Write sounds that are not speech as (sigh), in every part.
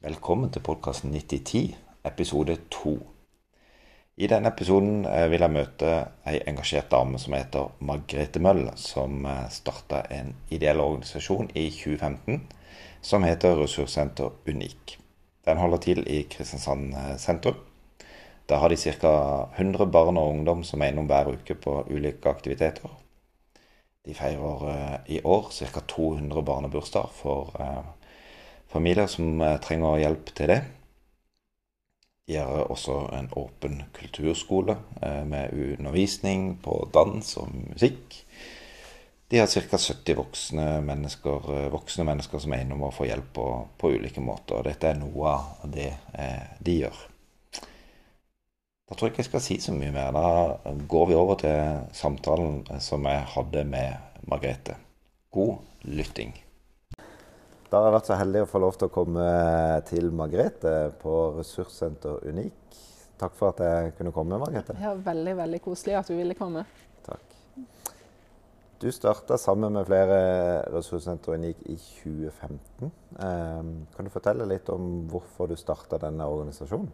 Velkommen til podkasten 9010, episode 2. I denne episoden eh, vil jeg møte ei engasjert dame som heter Margrethe Møll, som eh, starta en ideell organisasjon i 2015 som heter Ressurssenter Unik. Den holder til i Kristiansand eh, sentrum. Da har de ca. 100 barn og ungdom som er innom hver uke på ulike aktiviteter. De feirer i år ca. 200 barnebursdager for familier som eh, trenger hjelp til det. De har også en åpen kulturskole eh, med undervisning på dans og musikk. De har ca. 70 voksne mennesker, eh, voksne mennesker, som er innom og får hjelp på, på, ulike måter. og Dette er noe av det de gjør. Da tror jeg ikke jeg skal si så mye mer. Da går vi over til samtalen som jeg hadde med Margrethe. God lytting. Da har jeg vært så heldig å få lov til å komme til Margrethe på Ressurssenter Unik. Takk for at jeg kunne komme, Margrethe. Ja, Veldig veldig koselig at du ville komme. Takk. Du starta sammen med flere Ressurssenter Unik i 2015. Ehm, kan du fortelle litt om hvorfor du starta denne organisasjonen?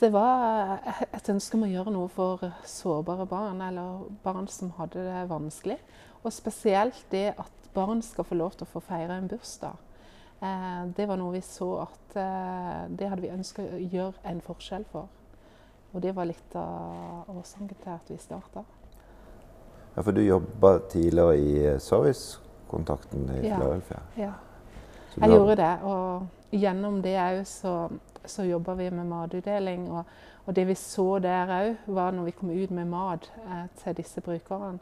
Det var et ønske om å gjøre noe for sårbare barn, eller barn som hadde det vanskelig. Og spesielt det at barn skal få lov til å få feire en bursdag. Eh, det var noe vi så at eh, det hadde vi ønska å gjøre en forskjell for. Og det var litt av årsaken til at vi starta. Ja, for du jobba tidligere i eh, servicekontakten i ja. Ja, jeg gjorde det. Og gjennom det òg så, så jobba vi med matutdeling. Og, og, det vi så der òg, var når vi kom ut med mat eh, til disse brukerne,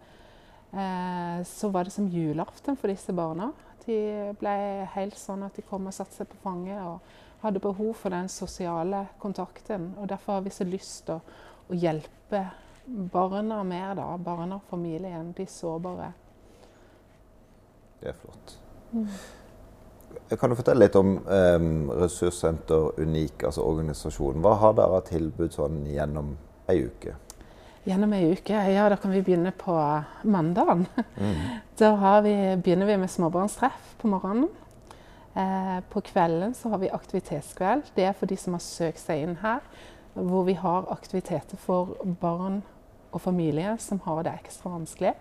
eh, så var det som julaften for disse barna. De ble helt sånn at de kom og satte seg på fanget og hadde behov for den sosiale kontakten. Og derfor har vi så lyst til å, å hjelpe barna mer, da. Barna og familien, de sårbare. Det er flott. Mm. Kan du fortelle litt om um, Ressurssenter Unik, altså organisasjonen. Hva har dere av tilbud sånn gjennom ei uke? Gjennom ei uke. Ja, da kan vi begynne på mandagen. Mm. (laughs) Da vi, begynner vi med småbarnstreff på morgenen. Eh, på kvelden så har vi aktivitetskveld. Det er for de som har søkt seg inn her. Hvor vi har aktiviteter for barn og familie som har det ekstra vanskelig.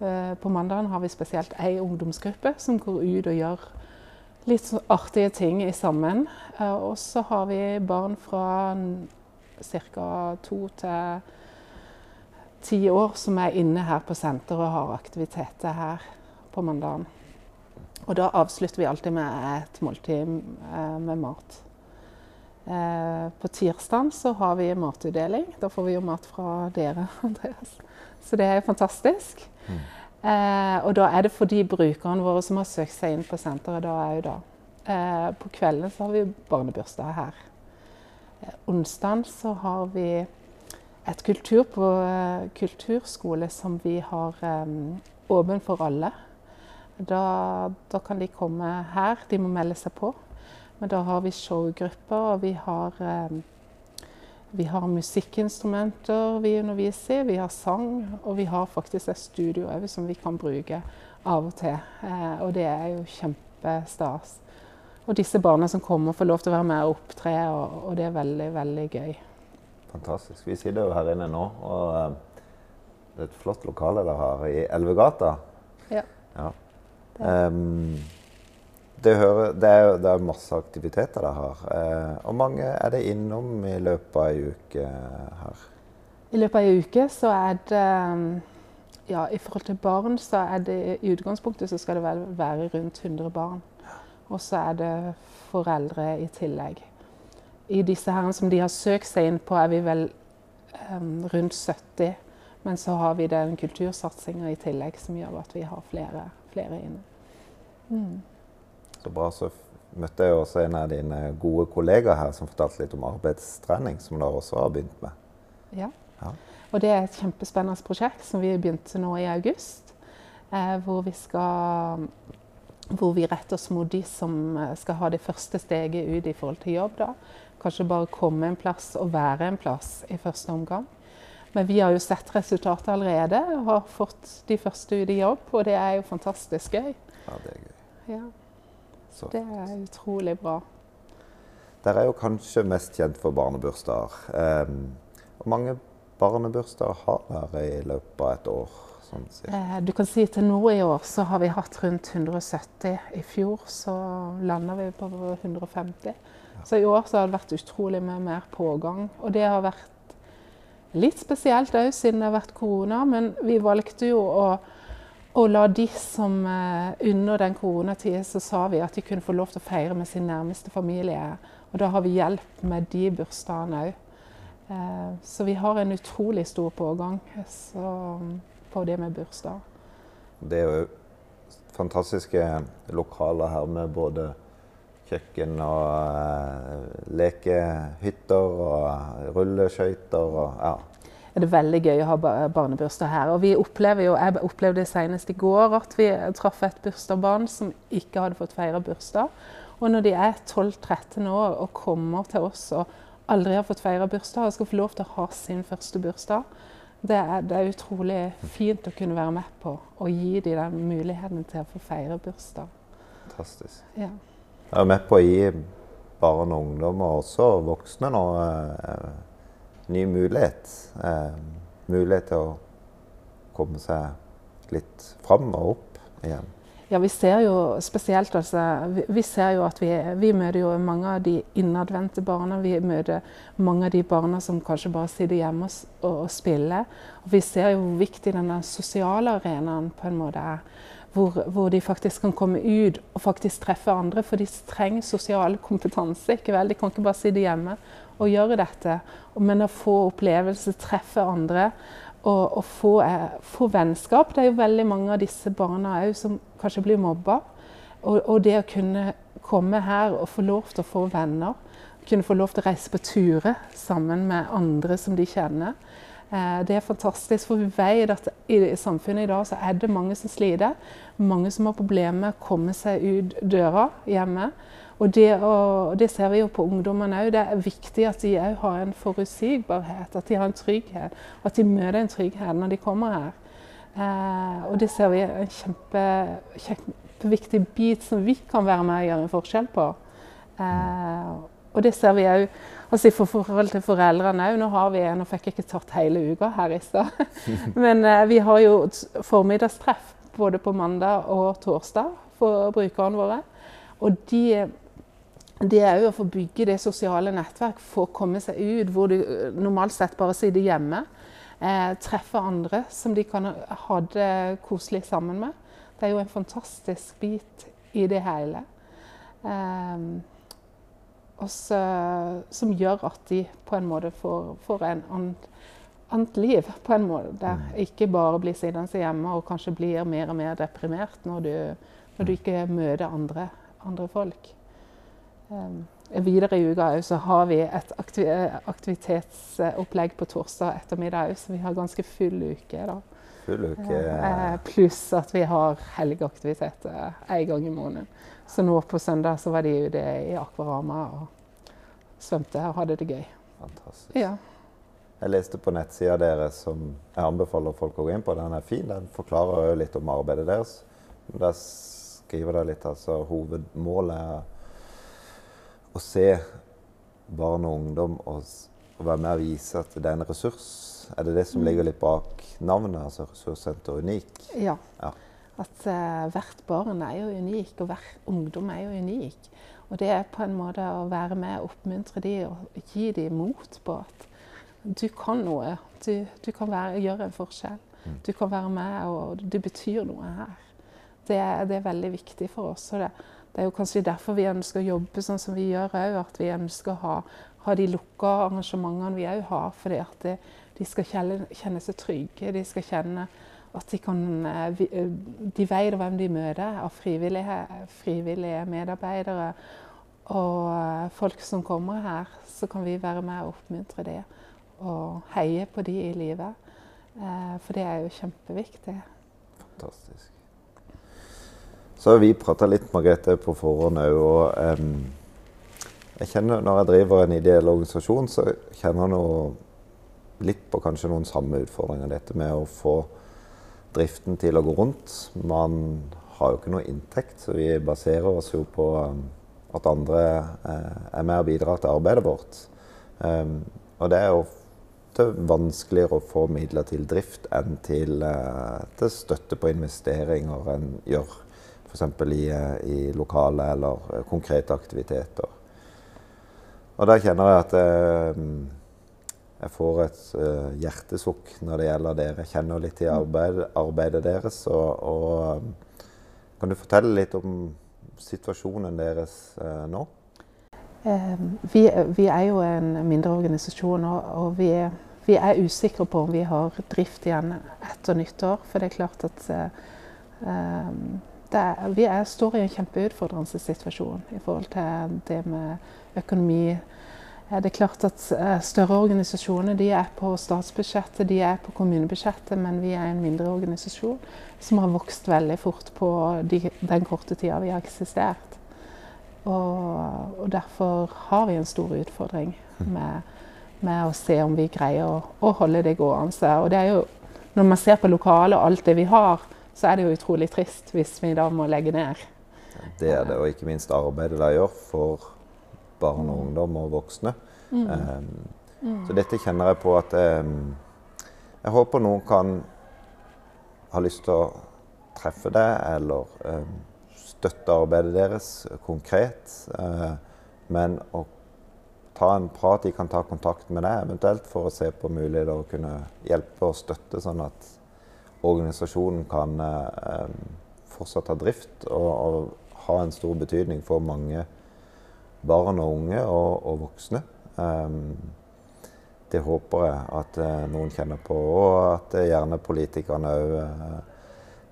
Eh, på mandagen har vi spesielt ei ungdomsgruppe som går ut og gjør litt så artige ting sammen. Eh, og så har vi barn fra ca. to til ti år som er inne her på senteret og har aktiviteter her på mandagen. Og da avslutter vi alltid med et måltid eh, med mat. Eh, på tirsdag så har vi matutdeling. Da får vi jo mat fra dere, (laughs) Andreas. Så det er fantastisk. Mm. Eh, og da er det for de brukerne våre som har søkt seg inn på senteret. da er jo da. På kvelden så har vi barnebursdag her. Onsdag så har vi et kultur på uh, kulturskole som vi har um, åpen for alle. Da, da, kan de komme her. De må melde seg på. Men da har vi showgrupper, og vi har, um, vi har musikkinstrumenter vi underviser i. Vi har sang, og vi har faktisk et studio òg som vi kan bruke av og til. Og det er jo kjempestas. Og disse barna som kommer, får lov til å være med og opptre, og, og det er veldig, veldig gøy. Fantastisk. Vi sitter jo her inne nå, og uh, det er et flott lokale dere har i Elvegata. Ja. ja. Um, det, hører, det, er, det, er, masse aktiviteter dere har. Uh, og mange er det innom i løpet av ei uke her? I løpet av ei uke så er det ja, I forhold til barn så er det i utgangspunktet så skal det være rundt 100 barn. Og så er det foreldre i tillegg i disse herrene som de har søkt seg inn på, er vi vel um, rundt 70. Men så har vi den kultursatsinga i tillegg som gjør at vi har flere, flere inne. Mm. Så bra. Så møtte jeg også en av dine gode kollegaer her som fortalte litt om arbeidstrening, som dere også har begynt med. Ja. ja. Og det er et kjempespennende prosjekt som vi begynte nå i august. Eh, hvor vi skal hvor vi retter oss mot de som eh, skal ha det første steget ut i forhold til jobb. da. Kanskje bare komme en plass og være en plass i første omgang. Men vi har jo sett resultatet allerede og har fått de første ut i jobb. Og det er jo fantastisk gøy. Ja, det er gøy. Ja. Det er utrolig bra. Dere er jo kanskje mest kjent for barnebursdager. Hvor mange barnebursdager har dere i løpet av et år? Sånn eh, du kan si til nå i år så har vi hatt rundt 170. I fjor så landa vi på 150. Så i år så har det vært utrolig mye mer pågang. Og det har vært litt spesielt òg siden det har vært korona, men vi valgte jo å, å la de som eh, under den koronatida så sa vi at de kunne få lov til å feire med sin nærmeste familie. Og da har vi hjelp med de bursdagene òg. Eh, så vi har en utrolig stor pågang så, på det med bursdag. Det er jo fantastiske lokaler her med både kjøkken og uh, lekehytter og rulleskøyter og ja. Det er veldig gøy å ha barnebursdag her. Og vi opplever jo, jeg opplevde det senest i går at vi traff et bursdagsbarn som ikke hadde fått feire bursdag. Og når de er 12-13 år og kommer til oss og aldri har fått feire bursdag, og skal få lov til å ha sin første bursdag, det er, det er utrolig fint å kunne være med på og gi dem den muligheten til å få feire bursdag. Fantastisk. Ja. Jeg er med på å gi barn og ungdom, og også voksne nå, eh, ny mulighet. Eh, mulighet til å komme seg litt fram og opp igjen. Ja, vi ser jo spesielt altså, vi, ser jo at vi, vi, møter jo mange av de innadvendte barna. Vi møter mange av de barna som kanskje bare sitter hjemme og, og spiller. Og vi ser jo hvor viktig denne sosiale arenaen på en måte er hvor, hvor, de faktisk kan komme ut og faktisk treffe andre. For de trenger sosial kompetanse. ikke vel? De kan ikke bare sitte hjemme og gjøre dette. Men å få opplevelse, treffe andre og, og få, eh, få, vennskap. Det er jo veldig mange av disse barna òg som kanskje blir mobba. Og, og, det å kunne komme her og få lov til å få venner, kunne få lov til å reise på turer sammen med andre som de kjenner Eh, det er fantastisk, for vi vet at i samfunnet i dag så er det mange som sliter. Mange som har problemer med å komme seg ut døra hjemme. Og det, og det ser vi jo på ungdommene òg. Det er viktig at de òg har en forutsigbarhet, at de har en trygghet. At de møter en trygghet når de kommer her. Eh, og det ser vi er en kjempe, kjempeviktig bit som vi kan være med og gjøre en forskjell på. Eh, og det ser vi òg altså i forhold til foreldrene òg. Nå, har vi, nå fikk jeg ikke tatt hele uka her i stad. (laughs) Men eh, vi har jo formiddagstreff både på mandag og torsdag for brukerne våre. Og de, det er jo å få bygge det sosiale nettverk, få komme seg ut hvor du eh, normalt sett bare sitter hjemme. Eh, treffe andre som de kan ha det koselig sammen med. Det er jo en fantastisk bit i det hele. Eh, også, som gjør at de på en måte får, får en annet, annet liv. på en måte. Der mm. ikke bare blir sittende hjemme og kanskje blir mer og mer deprimert når du, når du ikke møter andre, andre folk. Um, videre i uka så har vi et aktivitetsopplegg på torsdag ettermiddag så vi har ganske full uke. da. Full uke. Eh, pluss at vi har helgeaktiviteter en gang i måneden. Så nå på søndag så var de ute i Akvarama og svømte og hadde det gøy. Fantastisk. Ja. Jeg leste på nettsida deres som jeg anbefaler folk å gå inn på. Den er fin. Den forklarer litt om arbeidet deres. Der skriver dere litt altså hovedmålet er å se barn og ungdom og, og være med og vise at det er en ressurs. Er det det som ligger litt bak navnet, altså Ressurssenter Unik? Ja. ja. At uh, hvert barn er jo unik, og hver ungdom er jo unik. Og det er på en måte å være med og oppmuntre dem og gi dem mot på at du kan noe. Du, du kan være, gjøre en forskjell. Mm. Du kan være med, og du betyr noe her. Det det er veldig viktig for oss. og det, det, er jo kanskje derfor vi ønsker å jobbe sånn som vi gjør òg. At vi ønsker å ha, ha de lukka arrangementene vi òg har. fordi at det, de skal kjenne, seg trygge. De skal kjenne at de kan eh, eh, De vet hvem de møter av frivillige, frivillige medarbeidere og eh, folk som kommer her. Så kan vi være med og oppmuntre det og heie på de i livet. For det er jo kjempeviktig. Fantastisk. Så har vi prata litt Margrethe, på forhånd òg. Og um, jeg kjenner når jeg driver en ideell organisasjon, så kjenner jeg noe litt på kanskje noen samme utfordringer. Dette med å få driften til å gå rundt. Man har jo ikke noe inntekt, så vi baserer oss jo på um, at andre er med og bidrar til arbeidet vårt. Um, og det er jo vanskeligere å få midler til drift enn til, til støtte på investeringer enn gjør f.eks. I, i lokale eller konkrete aktiviteter. Og der kjenner jeg at jeg, jeg får et uh, hjertesukk når det gjelder dere. Jeg kjenner litt til arbeid, arbeidet deres. Og, og, kan du fortelle litt om situasjonen deres nå? Vi, vi, er jo en mindre organisasjon, og, og vi, er, vi, er, usikre på om vi har drift igjen etter nyttår. For det er klart at er, vi er, står i en kjempeutfordrende situasjon i forhold til det med økonomi. Det er klart at Større organisasjoner de er på statsbudsjettet, de er på kommunebudsjettet, men vi er en mindre organisasjon som har vokst veldig fort på de, den korte tida vi har eksistert. Og, og, derfor har vi en stor utfordring med, med å se om vi greier å, å holde det gående. Og det er jo, når man ser på lokalet og alt det vi har, så er det jo utrolig trist hvis vi da må legge ned. Det er det, og ikke minst arbeidet de gjør for barn og ungdom og voksne. Mm. Um. Så dette kjenner jeg på at um, Jeg håper noen kan ha lyst til å treffe deg, eller um, støtte arbeidet deres konkret. Uh, men å ta en prat, de kan ta kontakt med deg eventuelt for å se på muligheter å kunne hjelpe og støtte, sånn at organisasjonen kan eh, fortsatt ha drift og, og ha en stor betydning for mange barn og unge og, og voksne. Um, det håper jeg at uh, noen kjenner på, og at gjerne politikerne òg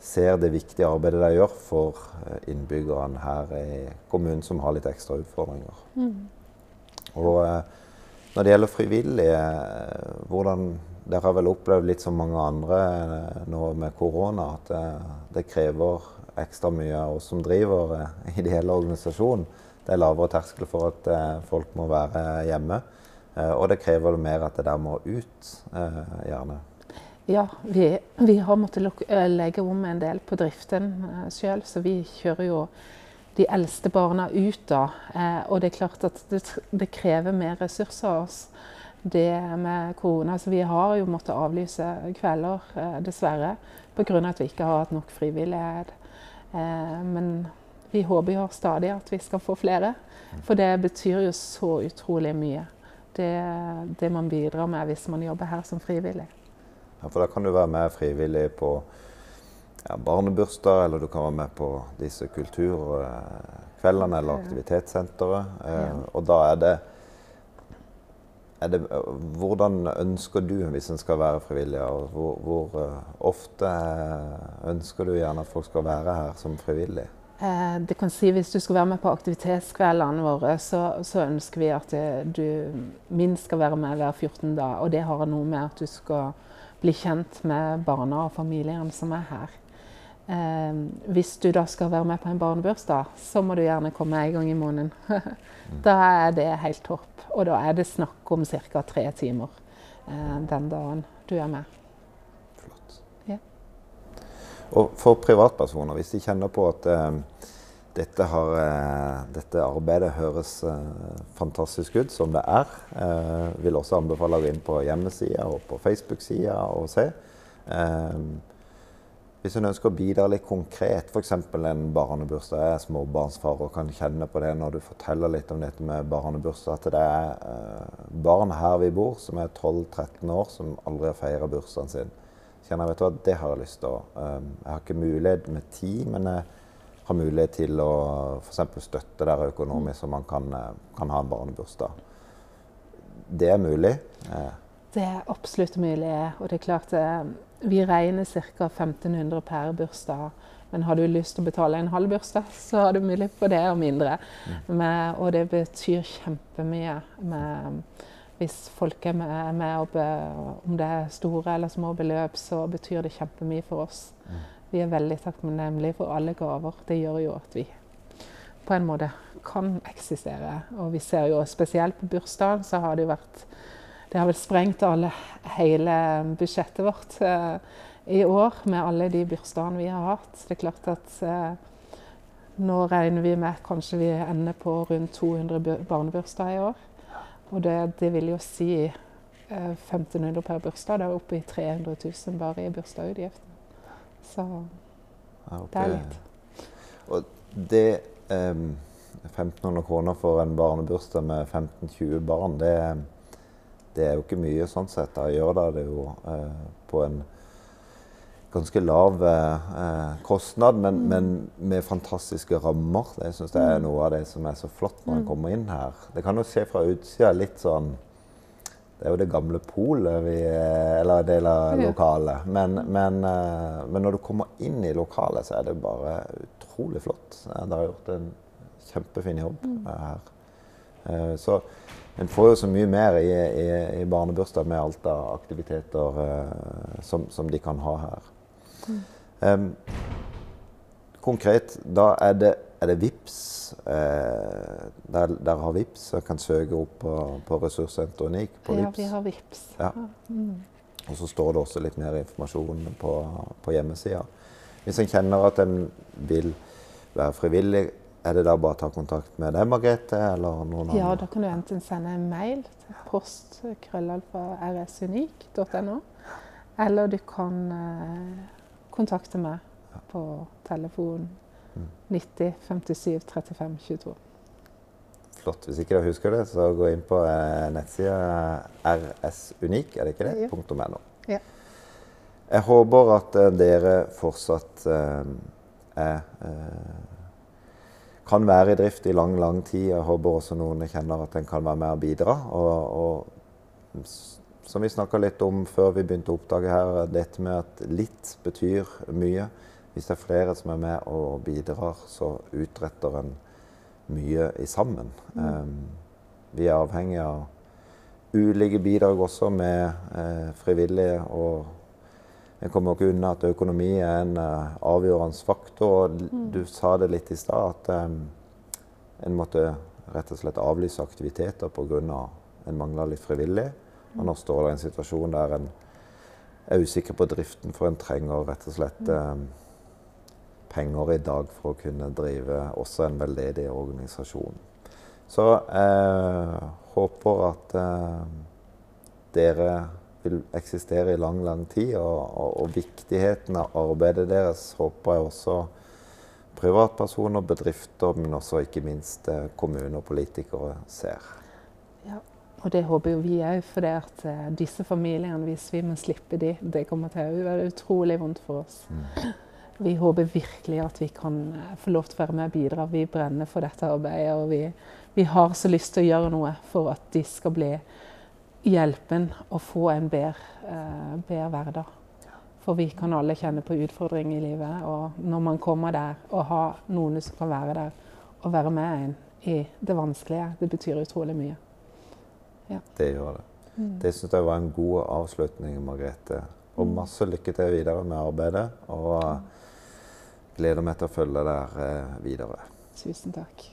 ser det viktige arbeidet de gjør for eh, innbyggerne her i kommunen som har litt ekstra utfordringer. Mm. Og eh, når det gjelder frivillige, eh, hvordan Dere har vel opplevd litt som mange andre nå med korona at det, det krever ekstra mye av oss som driver (laughs) ideell organisasjon. Det er lavere terskel for at folk må være hjemme. Og det krever mer at det der må ut, gjerne. Ja, vi, vi har måttet eh, legge om en del på driften eh, sjøl, så vi kjører jo de eldste barna ut da. Eh, og det er klart at det, det, krever mer ressurser av oss. Det med korona. Så vi har jo måttet avlyse kvelder, eh, dessverre. Pga. at vi ikke har hatt nok frivillighet. Eh, men vi håper jo stadig at vi skal få flere. For det betyr jo så utrolig mye. Det, det man bidrar med hvis man jobber her som frivillig. For da kan du være med frivillig på ja, barnebursdag, eller du kan være med på disse kulturkveldene eller aktivitetssenteret. Eh, og da er det, det, Hvordan ønsker du, hvis en skal være frivillig, og hvor, hvor uh, ofte ønsker du gjerne at folk skal være her som frivillig? Eh, det kan si Hvis du skal være med på aktivitetskveldene våre, så, så ønsker vi at du minst skal være med hver 14 dag. Og det har noe med at du skal bli kjent med barna og familiene som er her. Eh, hvis du da skal være med på en barnebursdag, så må du gjerne komme en gang i måneden. (laughs) da er det helt topp. Og da er det snakk om ca. tre timer eh, den dagen du er med. Flott. Ja. Og for privatpersoner, hvis de kjenner på at eh, dette, har, eh, dette, arbeidet høres eh, fantastisk ut, som det er. Eh, vil også anbefale å gå inn på hjemmesida og på Facebook-sida og se. Hvis en ønsker å bidra litt konkret, f.eks. en barnebursdag. Jeg er småbarnsfar og kan kjenne på det når du forteller litt om dette med barnebursdag. At det er barn her vi bor som er 12-13 år, som aldri har feira bursdagen sin. Kjenner jeg, vet du hva, Det har jeg lyst til. Jeg har ikke mulighet med tid, men jeg har mulighet til å f.eks. støtte der økonomisk, så man kan, eh, kan, ha en barnebursdag. Det er mulig. Eh. Det er absolutt mulig. Og det er klart eh, vi regner ca. 1500 per bursdag. Men har du lyst til å betale en halv bursdag, så har du mulighet for det og mindre. Mm. Med, og det betyr kjempemye med, hvis folk er med, med be, om det er store eller små beløp, så betyr det kjempemye for oss. Mm. Vi er veldig takknemlige for alle gaver. Det gjør jo at vi på en måte kan eksistere. Og vi ser jo spesielt på bursdagen så har det jo vært Det har vel sprengt alle, hele budsjettet vårt eh, i år med alle de bursdagene vi har hatt. Det er klart at eh, nå regner vi med at kanskje vi ender på rundt 200 barnebursdager i år. Og det, det vil jo si eh, 1500 per bursdag. Det er oppe i 300 000 bare i bursdagsutgifter. Så det er litt. Og det eh, 1500 kroner for en barnebursdag med 15-20 barn, det, det er jo ikke mye sånn sett. Da gjør det det jo eh, på en ganske lav eh, kostnad, men, men med fantastiske rammer. Det syns jeg er noe av det som er så flott når en kommer inn her. Det kan jo se fra utsida litt sånn Det er jo det gamle polet, vi, eh, eller en del av lokalet. Men, men, eh, men når du kommer inn i lokalet, så er det bare utrolig flott. Eh, Dere har gjort en kjempefin jobb mm. her. Eh, Så en får jo så mye mer i, i, i barnebursdag med alt av aktiviteter eh, som, som de kan ha her. Um, konkret, da er det, er det VIPS eh, der, der har VIPS og kan søke opp på, på ressurssenteret NIK på Ja, VIPS. vi har VIPS. Ja. Og så står det også litt mer informasjon på, på hjemmesida. Hvis en kjenner at en vil være frivillig, er det da bare å ta kontakt med deg, Margrethe, eller noen Ja, andre? da kan du enten sende en mail til post.krøllalfa.rsunik.no, eller du kan eh, kontakte meg på telefon Mm. 90 57 35 22. Flott. Hvis ikke dere husker det, så gå inn på eh, nettsida rsunik, er det ikke det? Ja. Punktum .no. Ja. Jeg håper at eh, dere fortsatt er eh, kan være i drift i lang, lang tid. Jeg håper også noen kjenner at en kan være med og bidra. Og, og som vi snakka litt om før vi begynte å oppdage her, dette med at litt betyr mye. Hvis det er flere som er med og bidrar, så utretter en mye i sammen. Um, vi er avhengig av ulike bidrag også med eh, frivillige. Og en kommer ikke unna at økonomi er en uh, avgjørende faktor. Mm. Du sa det litt i stad, at um, en måtte rett og slett avlyse aktiviteter pga. en mangla litt frivillig. Og nå står det en situasjon der en er usikker på driften, for en trenger rett og slett um, penger i dag for å kunne drive også en veldedig organisasjon. Så jeg håper at eh, dere vil eksistere i lang, lang tid. Og, og, og viktigheten av arbeidet deres håper jeg også privatpersoner, bedrifter, men også ikke minst eh, kommuner og politikere ser. Ja. Og det håper jo vi òg, for det at eh, disse familiene, hvis vi må slippe de, det kommer til å være utrolig vondt for oss. Vi håper virkelig at vi kan eh, få lov til å være med og bidra. Vi brenner for dette arbeidet, og vi, vi har så lyst til å gjøre noe for at de skal bli hjelpen å få en bedre, eh, bedre hverdag. For vi kan alle kjenne på utfordringer i livet, og når man kommer der og har noen som kan være der og være med en i det vanskelige, det betyr utrolig mye. Det gjør det. Det syns jeg var en god avslutning, Margrethe. Og masse lykke til videre med arbeidet. Og gleder meg til å følge deg videre. Tusen takk.